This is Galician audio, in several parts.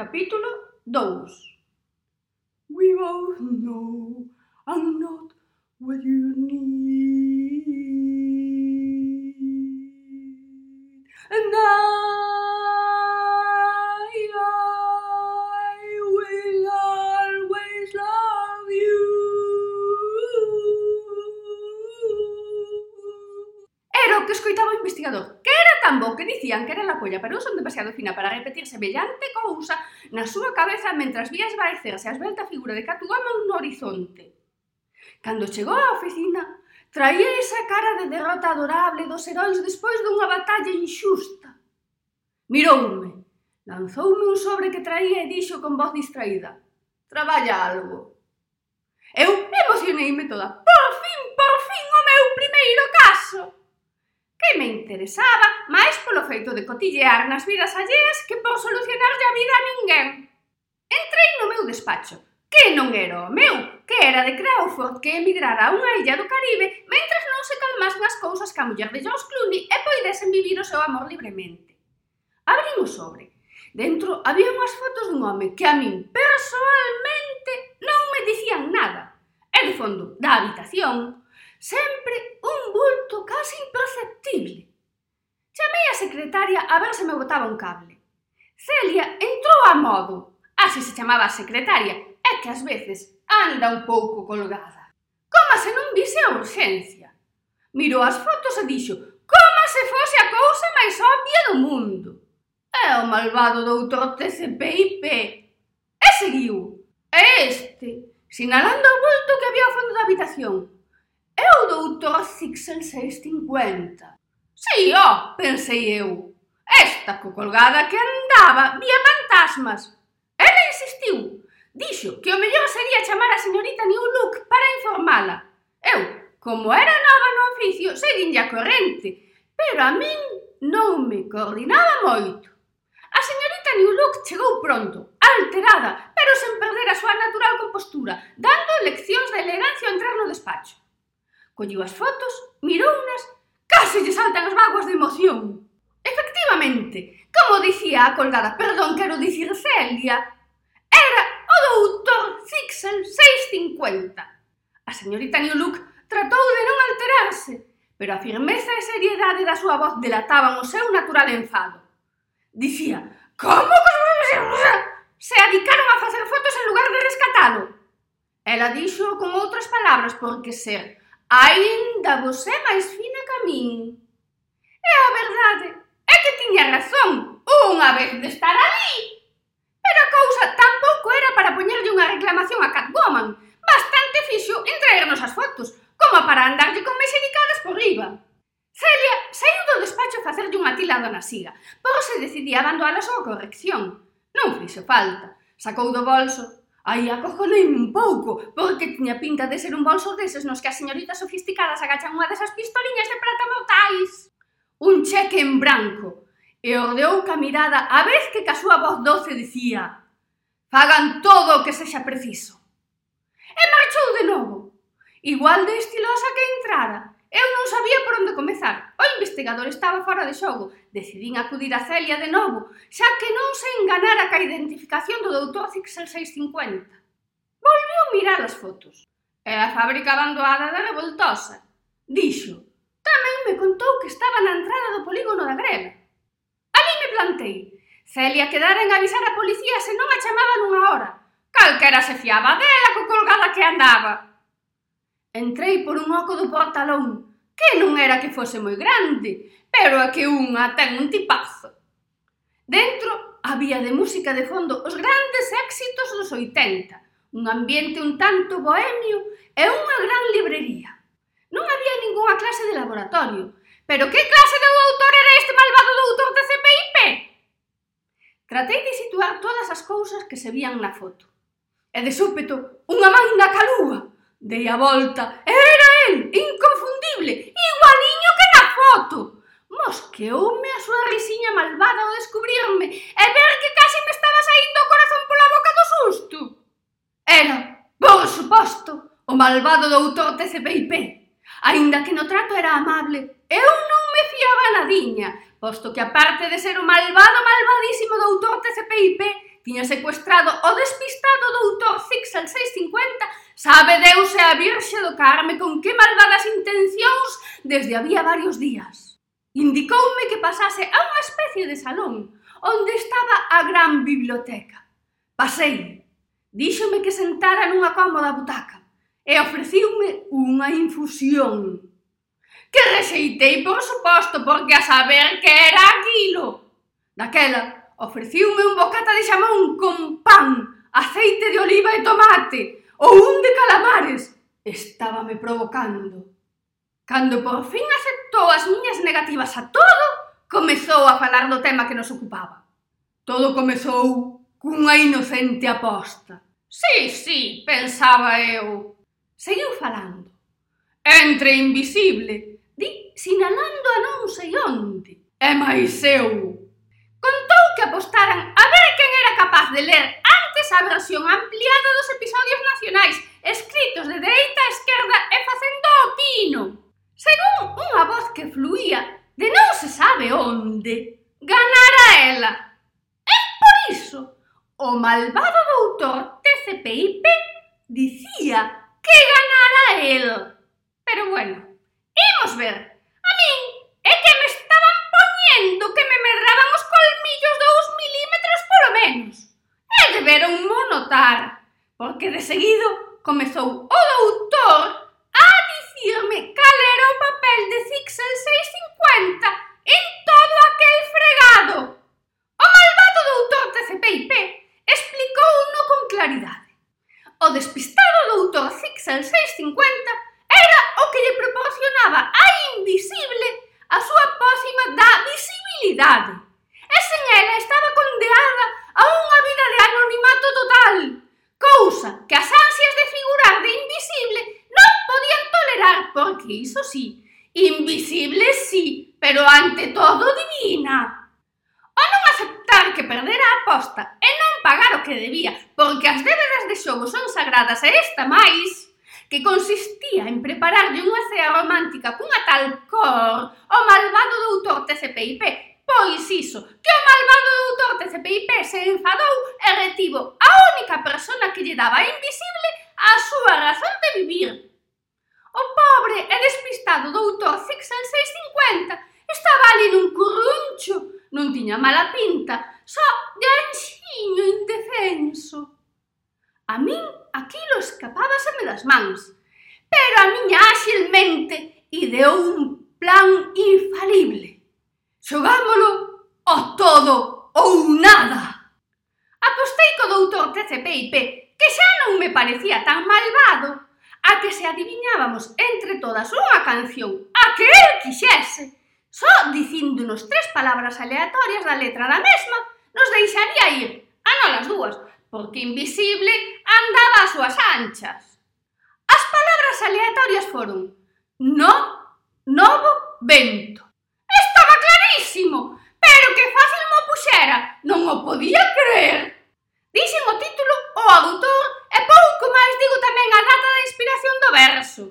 Capítulo 2 We both know I'm not what you need. And I, I will always love you. Era o que escoitaba o investigador. Rambo que dicían que era la polla pero son demasiado fina para repetir semellante cousa na súa cabeza mentras vía esvaecerse a esbelta figura de Catugama no horizonte. Cando chegou á oficina, traía esa cara de derrota adorable dos heróis despois dunha batalla inxusta. Miroume, lanzoume un sobre que traía e dixo con voz distraída. Traballa algo. Eu emocioneime toda. Por fin, por fin, o meu primeiro caso! que me interesaba máis polo feito de cotillear nas vidas alleas que por solucionarlle a vida a ninguén. Entrei no meu despacho, que non era o meu, que era de Crawford que emigrara a unha illa do Caribe mentres non se calmasen as cousas que a muller de George Clooney e poidesen vivir o seu amor libremente. Abrín o sobre. Dentro había unhas fotos dun home que a min persoalmente non me dicían nada. E de fondo da habitación sempre un bulto case imperceptible. Chamei a secretaria a ver se me botaba un cable. Celia entrou a modo, así se chamaba a secretaria, é que ás veces anda un pouco colgada. Coma se non vise a urxencia. Mirou as fotos e dixo coma se fose a cousa máis obvia do mundo. É o malvado doutor TCPIP. E seguiu. E este, sinalando o bulto que había ao fondo da habitación, É o doutor Sixel 650. Si, ó, oh, pensei eu. Esta cocolgada que andaba vía fantasmas. Ela insistiu. Dixo que o mellor sería chamar a señorita New Look para informala. Eu, como era nova no oficio, seguinlle a corrente, pero a min non me coordinaba moito. A señorita New Look chegou pronto, alterada, pero sen perder a súa natural compostura, dando Colliu as fotos, mirounas, case lle saltan as vaguas de emoción. Efectivamente, como dicía a colgada, perdón, quero dicir Celia, era o doutor Zixel 650. A señorita New Look tratou de non alterarse, pero a firmeza e seriedade da súa voz delataban o seu natural enfado. Dicía, como que se adicaron a facer fotos en lugar de rescatalo? Ela dixo con outras palabras porque ser Aínda vos é máis fina ca min. E a verdade é que tiña razón unha vez de estar ali. Pero a cousa tampouco era para poñerlle unha reclamación a Catwoman. Bastante fixo en traernos as fotos, como para andarlle con mexericadas por riba. Celia saiu do despacho a facerlle unha tila a dona Siga, pero se decidía abandonalas a corrección. Non fixo falta. Sacou do bolso Aí acojonei un pouco, porque tiña pinta de ser un bolso deses nos que as señoritas sofisticadas agachan unha desas pistoliñas de prata mortais. Un cheque en branco. E ordeou ca mirada a vez que ca súa voz doce dicía Fagan todo o que sexa preciso. E marchou de novo, igual de estilosa que entrara, Eu non sabía por onde comezar. O investigador estaba fora de xogo. Decidín acudir a Celia de novo, xa que non se enganara ca identificación do doutor Zixel 650. Volveu mirar as fotos. É a fábrica abandonada da revoltosa. Dixo, tamén me contou que estaba na entrada do polígono da greve. Ali me plantei. Celia quedara en avisar a policía se non a chamaban unha hora. Calquera se fiaba dela co colgada que andaba. Entrei por un oco do portalón, que non era que fose moi grande, pero é que unha ten un tipazo. Dentro había de música de fondo os grandes éxitos dos 80, un ambiente un tanto bohemio e unha gran librería. Non había ningunha clase de laboratorio, pero que clase de doutor era este malvado doutor de CPIP? Tratei de situar todas as cousas que se vían na foto. E de súpeto, unha man na Dei a volta. Era el, inconfundible, igualiño que na foto. Mosqueoume a súa risiña malvada ao descubrirme e ver que casi me estaba saindo o corazón pola boca do susto. Era, por suposto, o malvado doutor TCPIP. Ainda que no trato era amable, eu non me fiaba nadiña, posto que aparte de ser o malvado malvadísimo doutor TCPIP, tiña secuestrado o despistado doutor Zixel 650, sabe Deus e a Virxe do Carme con que malvadas intencións desde había varios días. Indicoume que pasase a unha especie de salón onde estaba a gran biblioteca. Pasei, díxome que sentara nunha cómoda butaca e ofreciume unha infusión que rexeitei, por suposto, porque a saber que era aquilo. Daquela, Ofreciume un bocata de xamón con pan, aceite de oliva e tomate, ou un de calamares. Estábame provocando. Cando por fin aceptou as miñas negativas a todo, comezou a falar do tema que nos ocupaba. Todo comezou cunha inocente aposta. Sí, sí, pensaba eu. Seguiu falando. Entre invisible, di sinalando a non sei onde. E máis eu apostaran a ver quen era capaz de ler antes a versión ampliada dos episodios nacionais escritos de dereita a esquerda e facendo o pino. Según unha voz que fluía de non se sabe onde, ganara ela. E por iso, o malvado doutor TCPIP dicía que ganara el. Pero bueno, imos ver volveron notar, porque de seguido comezou o doutor a dicirme cal era o papel de Zixel 650 en todo aquel fregado. O malvado doutor TCPIP explicou uno con claridade. O ¡Oh, despistado doutor Zixel 650 era o que lle proporcionaba a invisible a súa pócima da visibilidade. que iso sí, invisible sí, pero ante todo divina. O non aceptar que perdera a aposta e non pagar o que debía, porque as débedas de xogo son sagradas e esta máis que consistía en prepararlle unha cea romántica cunha tal cor o malvado doutor TCPIP. Pois iso, que o malvado doutor TCPIP se enfadou e retivo a única persona que lle daba invisible a súa razón de vivir, O pobre e despistado doutor Zixel 650 estaba ali nun curruncho, non tiña mala pinta, só de anxiño indefenso. A min aquilo escapábaseme das mans, pero a miña áxilmente ideou un plan infalible. Xogámolo o todo ou nada. Apostei co doutor TCPIP, que xa non me parecía tan malvado, a que se adiviñábamos entre todas unha canción a que el quixese, só dicíndonos tres palabras aleatorias da letra da mesma, nos deixaría ir, a non as dúas, porque invisible andaba as súas anchas. As palabras aleatorias foron no, novo, vento. Estaba clarísimo, pero que fácil mo puxera, non o podía creer. Dixen o título o autor pouco máis digo tamén a data da inspiración do verso.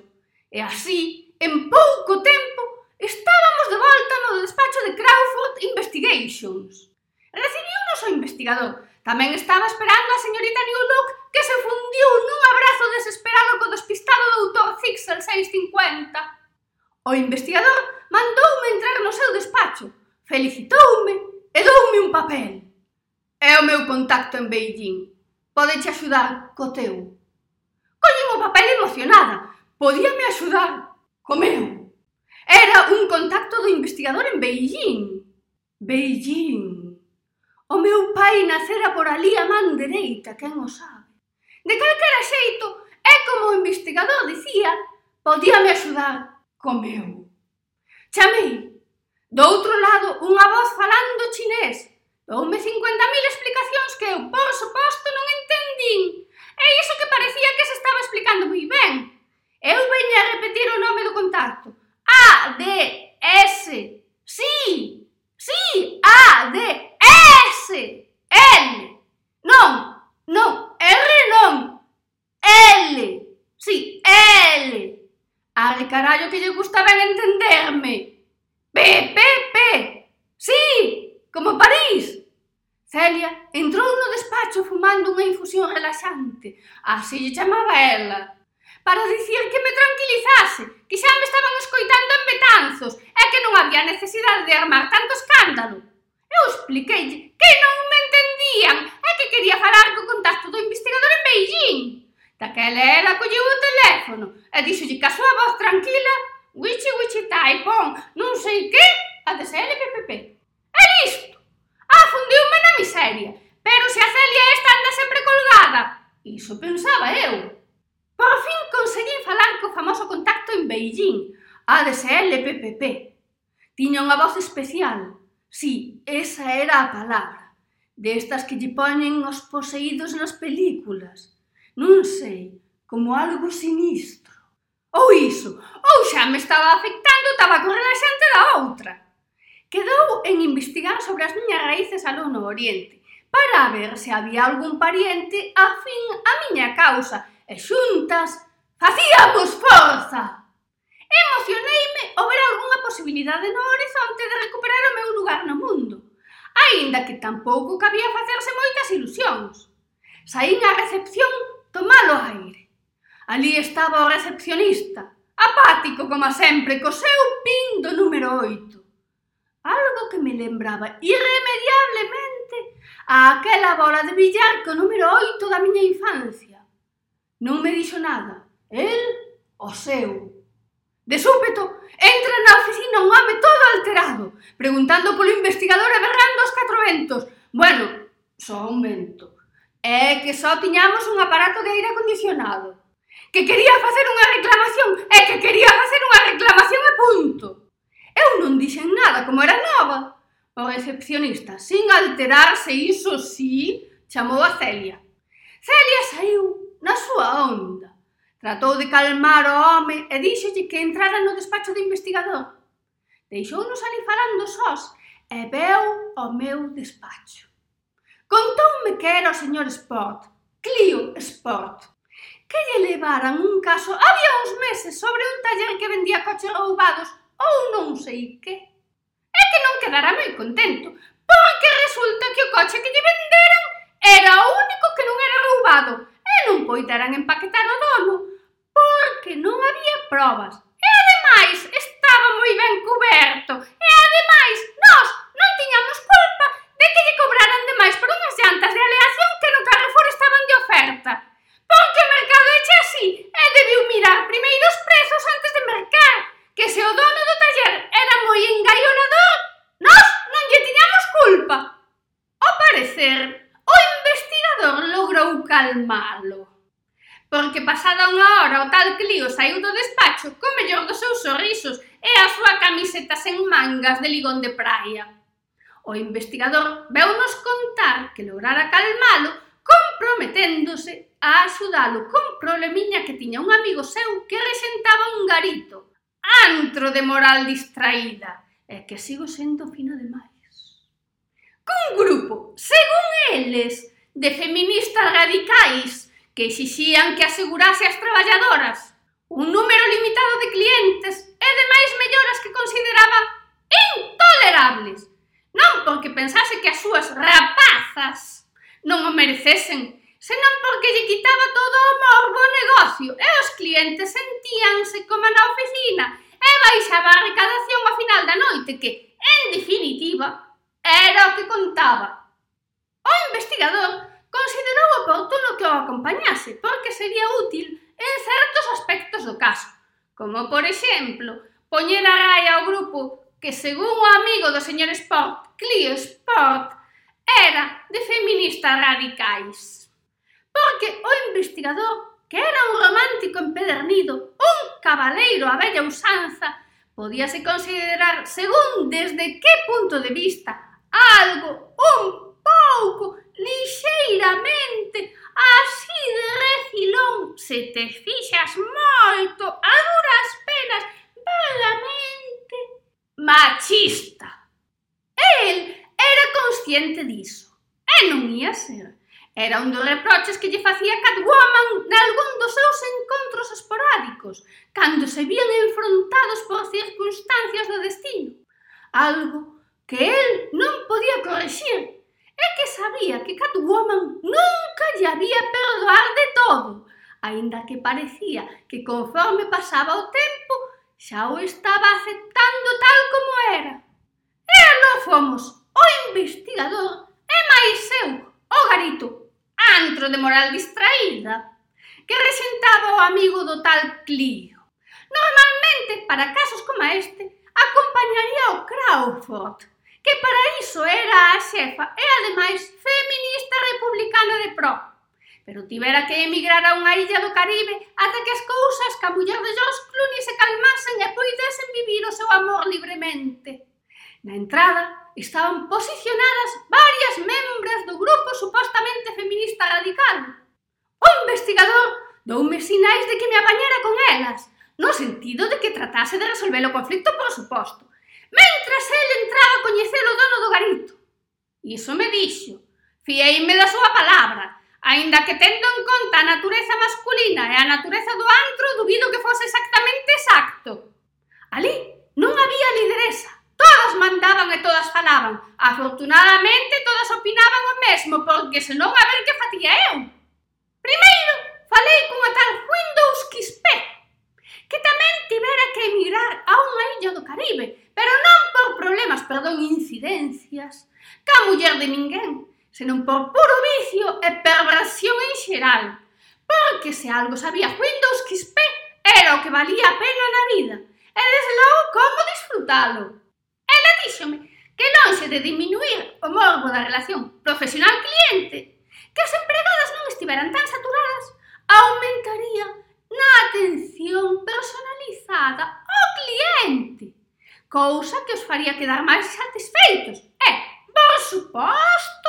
E así, en pouco tempo, estábamos de volta no despacho de Crawford Investigations. Recibiu o investigador. Tamén estaba esperando a señorita Newlock que se fundiu nun abrazo desesperado co despistado doutor Zixel 650. O investigador mandoume entrar no seu despacho, felicitoume e doume un papel. É o meu contacto en Beijing. Podeche axudar co teu. Collín o papel emocionada. Podíame axudar co meu. Era un contacto do investigador en Beijing. Beijing. O meu pai nacera por ali a man dereita, quen o sabe. De calquera xeito, é como o investigador dicía, podíame axudar co meu. Chamei, do outro lado, unha voz falando chinés, Houme 50.000 explicacións que eu, por suposto, non entendín. E iso que parecía que se estaba explicando moi ben. Eu veño a repetir o nome do contacto. A, D, S. Sí, sí, A, D, S. L. Non, non, R non. L. Sí, L. Ale, carallo, que lle gusta ben entenderme. Pepe, Celia entrou no despacho fumando unha infusión relaxante, así lle chamaba ela, para dicir que me tranquilizase, que xa me estaban escoitando en Betanzos e que non había necesidade de armar tanto escándalo. Eu expliqueille que non me entendían e que quería falar co contacto do investigador en Beijing. Daquela ela colleu o teléfono e dixolle que a súa voz tranquila Wichi Wichi Taipon, non sei que, a de CLPPP. É listo! afundiume na miseria. Pero se a Celia esta anda sempre colgada. Iso pensaba eu. Por fin conseguí falar co famoso contacto en Beijing, ADSL-PPP. Tiña unha voz especial. Sí, esa era a palabra. Destas que lle poñen os poseídos nas películas. Non sei, como algo sinistro. Ou iso, ou xa me estaba afectando, estaba tabaco relaxante da outra quedou en investigar sobre as miñas raíces aló no Oriente, para ver se había algún pariente a fin a miña causa, e xuntas facíamos forza. Emocioneime ao ver algunha posibilidade no horizonte de recuperar o meu lugar no mundo, aínda que tampouco cabía facerse moitas ilusións. Saín á recepción tomalo aire. Alí estaba o recepcionista, apático como sempre co seu pin do número 8 algo que me lembraba irremediablemente a aquela bola de billar co número 8 da miña infancia. Non me dixo nada. El, o seu. De súpeto, entra na oficina un home todo alterado, preguntando polo investigador e berrando os catro ventos. Bueno, só un vento. É que só tiñamos un aparato de aire acondicionado. Que quería facer unha reclamación, é que quería facer unha reclamación e punto. Eu non dixen nada, como era nova. O recepcionista, sin alterarse, iso sí, chamou a Celia. Celia saiu na súa onda. Tratou de calmar o home e díxolle que entrara no despacho do investigador. Deixou-nos ali falando sós e veu ao meu despacho. Contoume que era o señor Sport, Clio Sport, que lle levaran un caso había uns meses sobre un taller que vendía coches roubados ou non sei que. É que non quedara moi contento, porque resulta que o coche que lle venderan era o único que non era roubado e non poideran empaquetar o dono, porque non había probas. E ademais, estaba moi ben coberto, e ademais, nós non tiñamos culpa de que lle cobraran demais por unhas llantas de aleación que no Carrefour estaban de oferta. Porque o mercado eche así e debiu mirar primeiro os prezos antes de mercar, que se o dono do taller era moi engaionador, nós non lle tiñamos culpa. Ao parecer, o investigador logrou calmalo. Porque pasada unha hora o tal Clio saiu do despacho co mellor dos seus sorrisos e a súa camiseta sen mangas de ligón de praia. O investigador veu nos contar que lograra calmalo comprometéndose a axudalo con problemiña que tiña un amigo seu que rexentaba un garito antro de moral distraída, e que sigo sendo fina demais. Cun grupo, según eles, de feministas radicais que exixían que asegurase as traballadoras un número limitado de clientes e demais melloras que consideraba intolerables, non porque pensase que as súas rapazas non o merecesen, senón porque lle quitaba todo o morbo ao negocio e os clientes sentíanse como na oficina e baixaba a recadación ao final da noite que, en definitiva, era o que contaba. O investigador considerou oportuno que o acompañase porque sería útil en certos aspectos do caso, como, por exemplo, poñer a raia ao grupo que, según o amigo do señor Sport, Clio Sport, era de feministas radicais porque o investigador, que era un romántico empedernido, un cabaleiro a bella usanza, podíase considerar, según desde que punto de vista, algo un pouco lixeiramente así de recilón se te fixas moito pasaba o tempo, xa o estaba aceptando tal como era. E aló fomos o investigador e máis eu, o garito, antro de moral distraída, que resentaba o amigo do tal Clio. Normalmente, para casos como este, acompañaría o Crawford, que para iso era a xefa e ademais feminista republicana de pro pero tivera que emigrar a unha illa do Caribe ata que as cousas ca muller de George Clooney se calmasen e poidesen vivir o seu amor libremente. Na entrada estaban posicionadas varias membros do grupo supostamente feminista radical. O investigador doume sinais de que me apañara con elas, no sentido de que tratase de resolver o conflicto, por suposto, mentras ele entraba a coñecer o dono do garito. Iso me dixo, fieime da súa palabra, Ainda que tendo en conta a natureza masculina e a natureza do antro, dubido que fose exactamente exacto. Ali non había lideresa. Todas mandaban e todas falaban. Afortunadamente, todas opinaban o mesmo, porque senón a ver que facía eu. Primeiro, falei cunha tal Windows XP, que tamén tivera que emigrar a unha illa do Caribe, pero non por problemas, perdón, incidencias, ca muller de ninguén, senón por puro vicio e perversión en xeral, porque se algo sabía Windows XP era o que valía a pena na vida, e desde logo como disfrutalo. Ela díxome que lonxe de diminuir o morbo da relación profesional-cliente, que as empregadas non estiveran tan saturadas, aumentaría na atención personalizada ao cliente, cousa que os faría quedar máis satisfeitos, e, por suposto,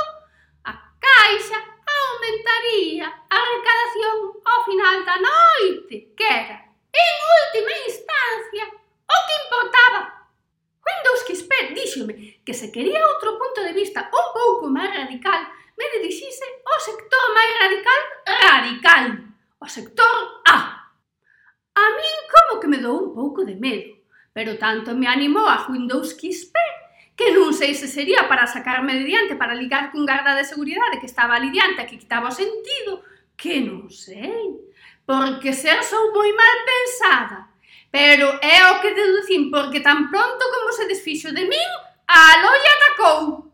Caixa aumentaría a recadación ao final da noite, que era, en última instancia, o que importaba. Windows XP díxome que se quería outro punto de vista un pouco máis radical, me dirixise ao sector máis radical radical, o sector A. A min como que me dou un pouco de medo, pero tanto me animou a Windows XP que non sei se sería para sacarme de diante, para ligar cun garda de seguridade que estaba ali diante, que quitaba o sentido, que non sei. Porque ser sou moi mal pensada. Pero é o que deducín, porque tan pronto como se desfixo de min, a Aloia atacou.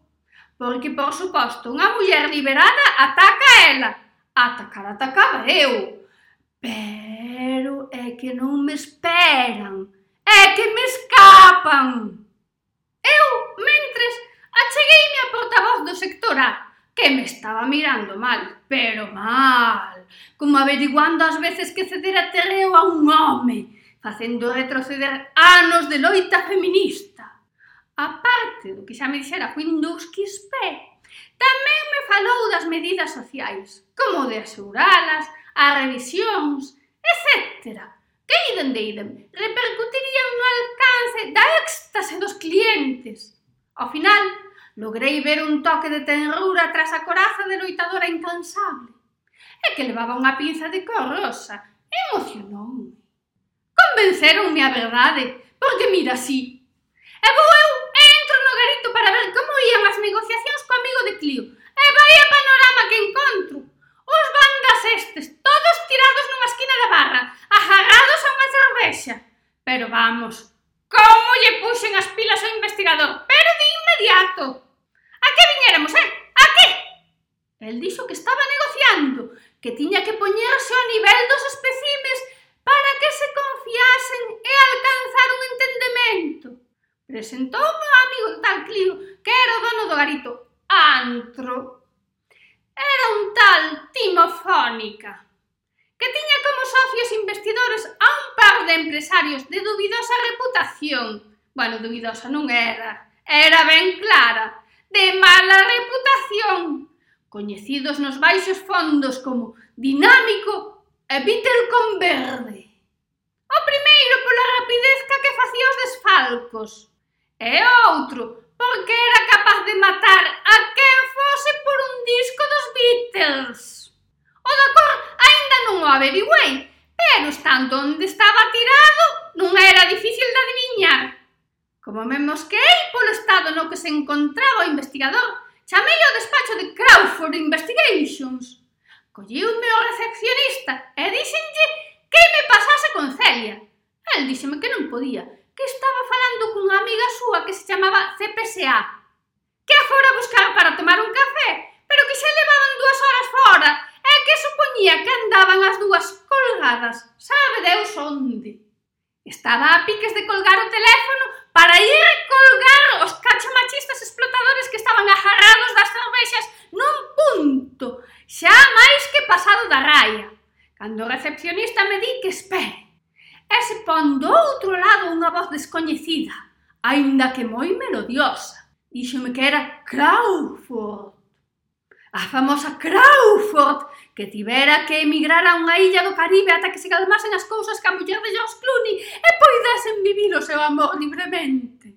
Porque, por suposto, unha muller liberada ataca a ela. Atacar atacaba eu. Pero é que non me esperan. É que me escapan. Eu, mentres, achegueime a portavoz do sector A, que me estaba mirando mal, pero mal, como averiguando as veces que cedera terreo a un home, facendo retroceder anos de loita feminista. A parte do que xa me dixera Windows XP, tamén me falou das medidas sociais, como de aseguralas, as revisións, etcétera piden de idem, repercutirían no alcance da éxtase dos clientes. Ao final, logrei ver un toque de tenrura tras a coraza de loitadora incansable. E que levaba unha pinza de cor rosa. Emocionoume. Convenceronme a verdade, porque mira así. E vou eu e entro no garito para ver como ían as negociacións co amigo de Clio. E vai a panorama que encontro. Os bandas estes, todos tirados nunha esquina da barra, agarrados a unha cervexa. Pero vamos, como lle puxen as pilas ao investigador, pero de inmediato. A que viñéramos, eh? A que? El dixo que estaba negociando, que tiña que poñerse ao nivel dos especimes para que se confiasen e alcanzar un entendemento. Presentou o meu amigo tal Clio, que era o dono do garito, Antro, era un tal Timofónica, que tiña como socios investidores a un par de empresarios de dubidosa reputación. Bueno, dubidosa non era, era ben clara, de mala reputación, coñecidos nos baixos fondos como Dinámico e Peter con Verde. O primeiro pola rapidez ca que facía os desfalcos, e outro porque era capaz de matar a quen fose por un disco dos Beatles. O da cor aínda non o averiguei, pero estando onde estaba tirado non era difícil de adivinhar. Como me mosquei polo estado no que se encontraba o investigador, chamei ao despacho de Crawford Investigations. Colliume o recepcionista e díxenlle que me pasase con Celia. El díxeme que non podía, que estaba falando cunha amiga súa que se chamaba CPSA, que a. Fora buscar para tomar un café, pero que xa levaban dúas horas fora, e que supoñía que andaban as dúas colgadas, sabe Deus onde. Estaba a piques de colgar o teléfono para ir colgar os cachamachistas explotadores que estaban agarrados das cervexas nun punto, xa máis que pasado da raia, cando o recepcionista me di que espere pon do outro lado unha voz descoñecida, aínda que moi melodiosa. Díxome que era Crawford. A famosa Crawford, que tivera que emigrar a unha illa do Caribe ata que se calmasen as cousas que a muller de George Clooney e poidesen vivir o seu amor libremente.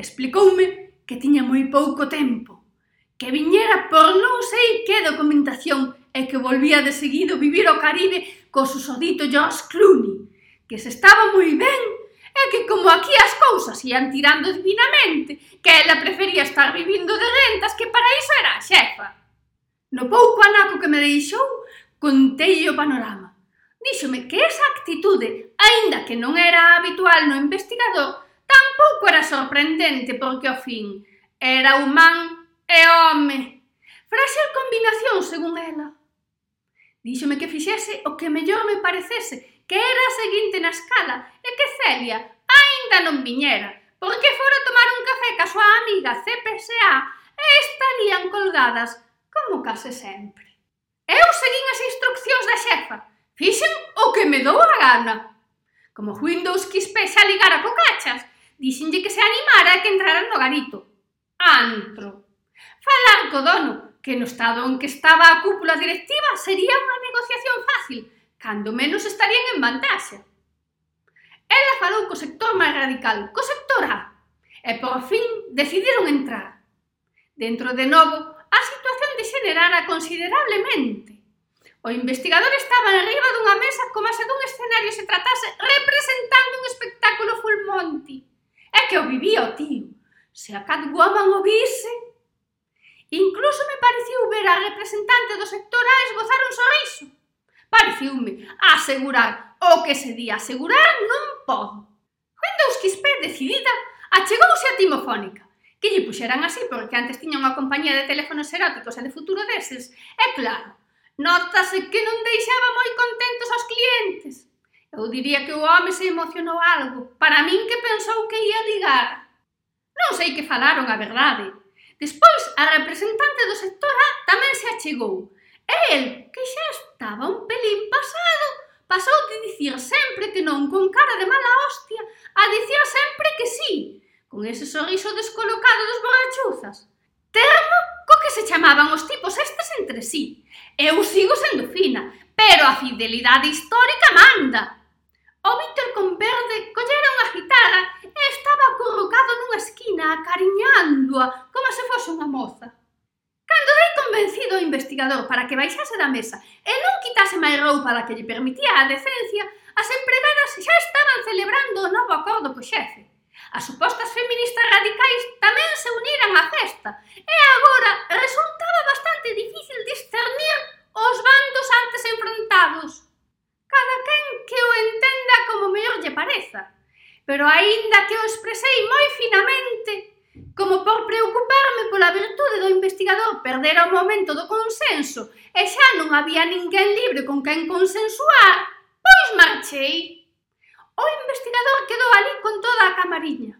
Explicoume que tiña moi pouco tempo, que viñera por non sei que documentación e que volvía de seguido vivir o Caribe co susodito George Clooney que se estaba moi ben, e que como aquí as cousas ian tirando divinamente, que ela prefería estar vivindo de rentas que para iso era a xefa. No pouco anaco que me deixou, contei o panorama. Díxome que esa actitude, aínda que non era habitual no investigador, tampouco era sorprendente porque ao fin era humán e home. Frase a combinación, según ela. Díxome que fixese o que mellor me parecese que era a seguinte na escala e que Celia aínda non viñera, porque fora tomar un café ca súa amiga CPSA e estarían colgadas como case sempre. Eu seguín as instruccións da xefa, fixen o que me dou a gana. Como Windows quispe xa ligara co cachas, dixenlle que se animara e que entraran no garito. Antro. Falar co dono, que no estado en que estaba a cúpula directiva sería unha negociación fácil, cando menos estarían en vantaxe. Ela falou co sector máis radical, co sector A, e por fin decidiron entrar. Dentro de novo, a situación degenerara considerablemente. O investigador estaba arriba dunha mesa como se dun escenario se tratase representando un espectáculo full monti. É que o vivía o tío. Se a Catwoman o vise... Incluso me pareciu ver a representante do sector A esbozar un sorriso pareciume asegurar o que se di asegurar non podo. Cando os decidida, achegouse a timofónica, que lle puxeran así porque antes tiña unha compañía de teléfonos eróticos e de futuro deses, é claro, notase que non deixaba moi contentos aos clientes. Eu diría que o home se emocionou algo, para min que pensou que ia ligar. Non sei que falaron a verdade. Despois, a representante do sector A tamén se achegou, El, que xa estaba un pelín pasado, pasou de dicir sempre que non con cara de mala hostia a dicir sempre que sí, con ese sorriso descolocado dos borrachuzas. Termo co que se chamaban os tipos estes entre sí. Eu sigo sendo fina, pero a fidelidade histórica manda. O Víctor Converde collera unha guitarra e estaba acurrucado nunha esquina acariñándoa como se fose unha moza cando dei convencido o investigador para que baixase da mesa e non quitase máis roupa da que lle permitía a decencia, as empregadas xa estaban celebrando o novo acordo co xefe. As supostas feministas radicais tamén se uniran á festa e agora resultaba bastante difícil discernir os bandos antes enfrontados. Cada quen que o entenda como mellor lle pareza. Pero aínda que o expresei moi finamente, como por preocuparme pola virtude do investigador perdera o momento do consenso e xa non había ninguén libre con quen consensuar, pois marchei. O investigador quedou ali con toda a camariña.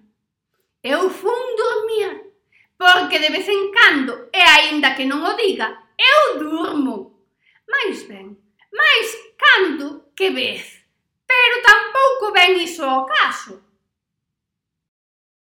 Eu fun dormir, porque de vez en cando, e aínda que non o diga, eu durmo. Mais ben, mais cando que vez, pero tampouco ben iso ao caso.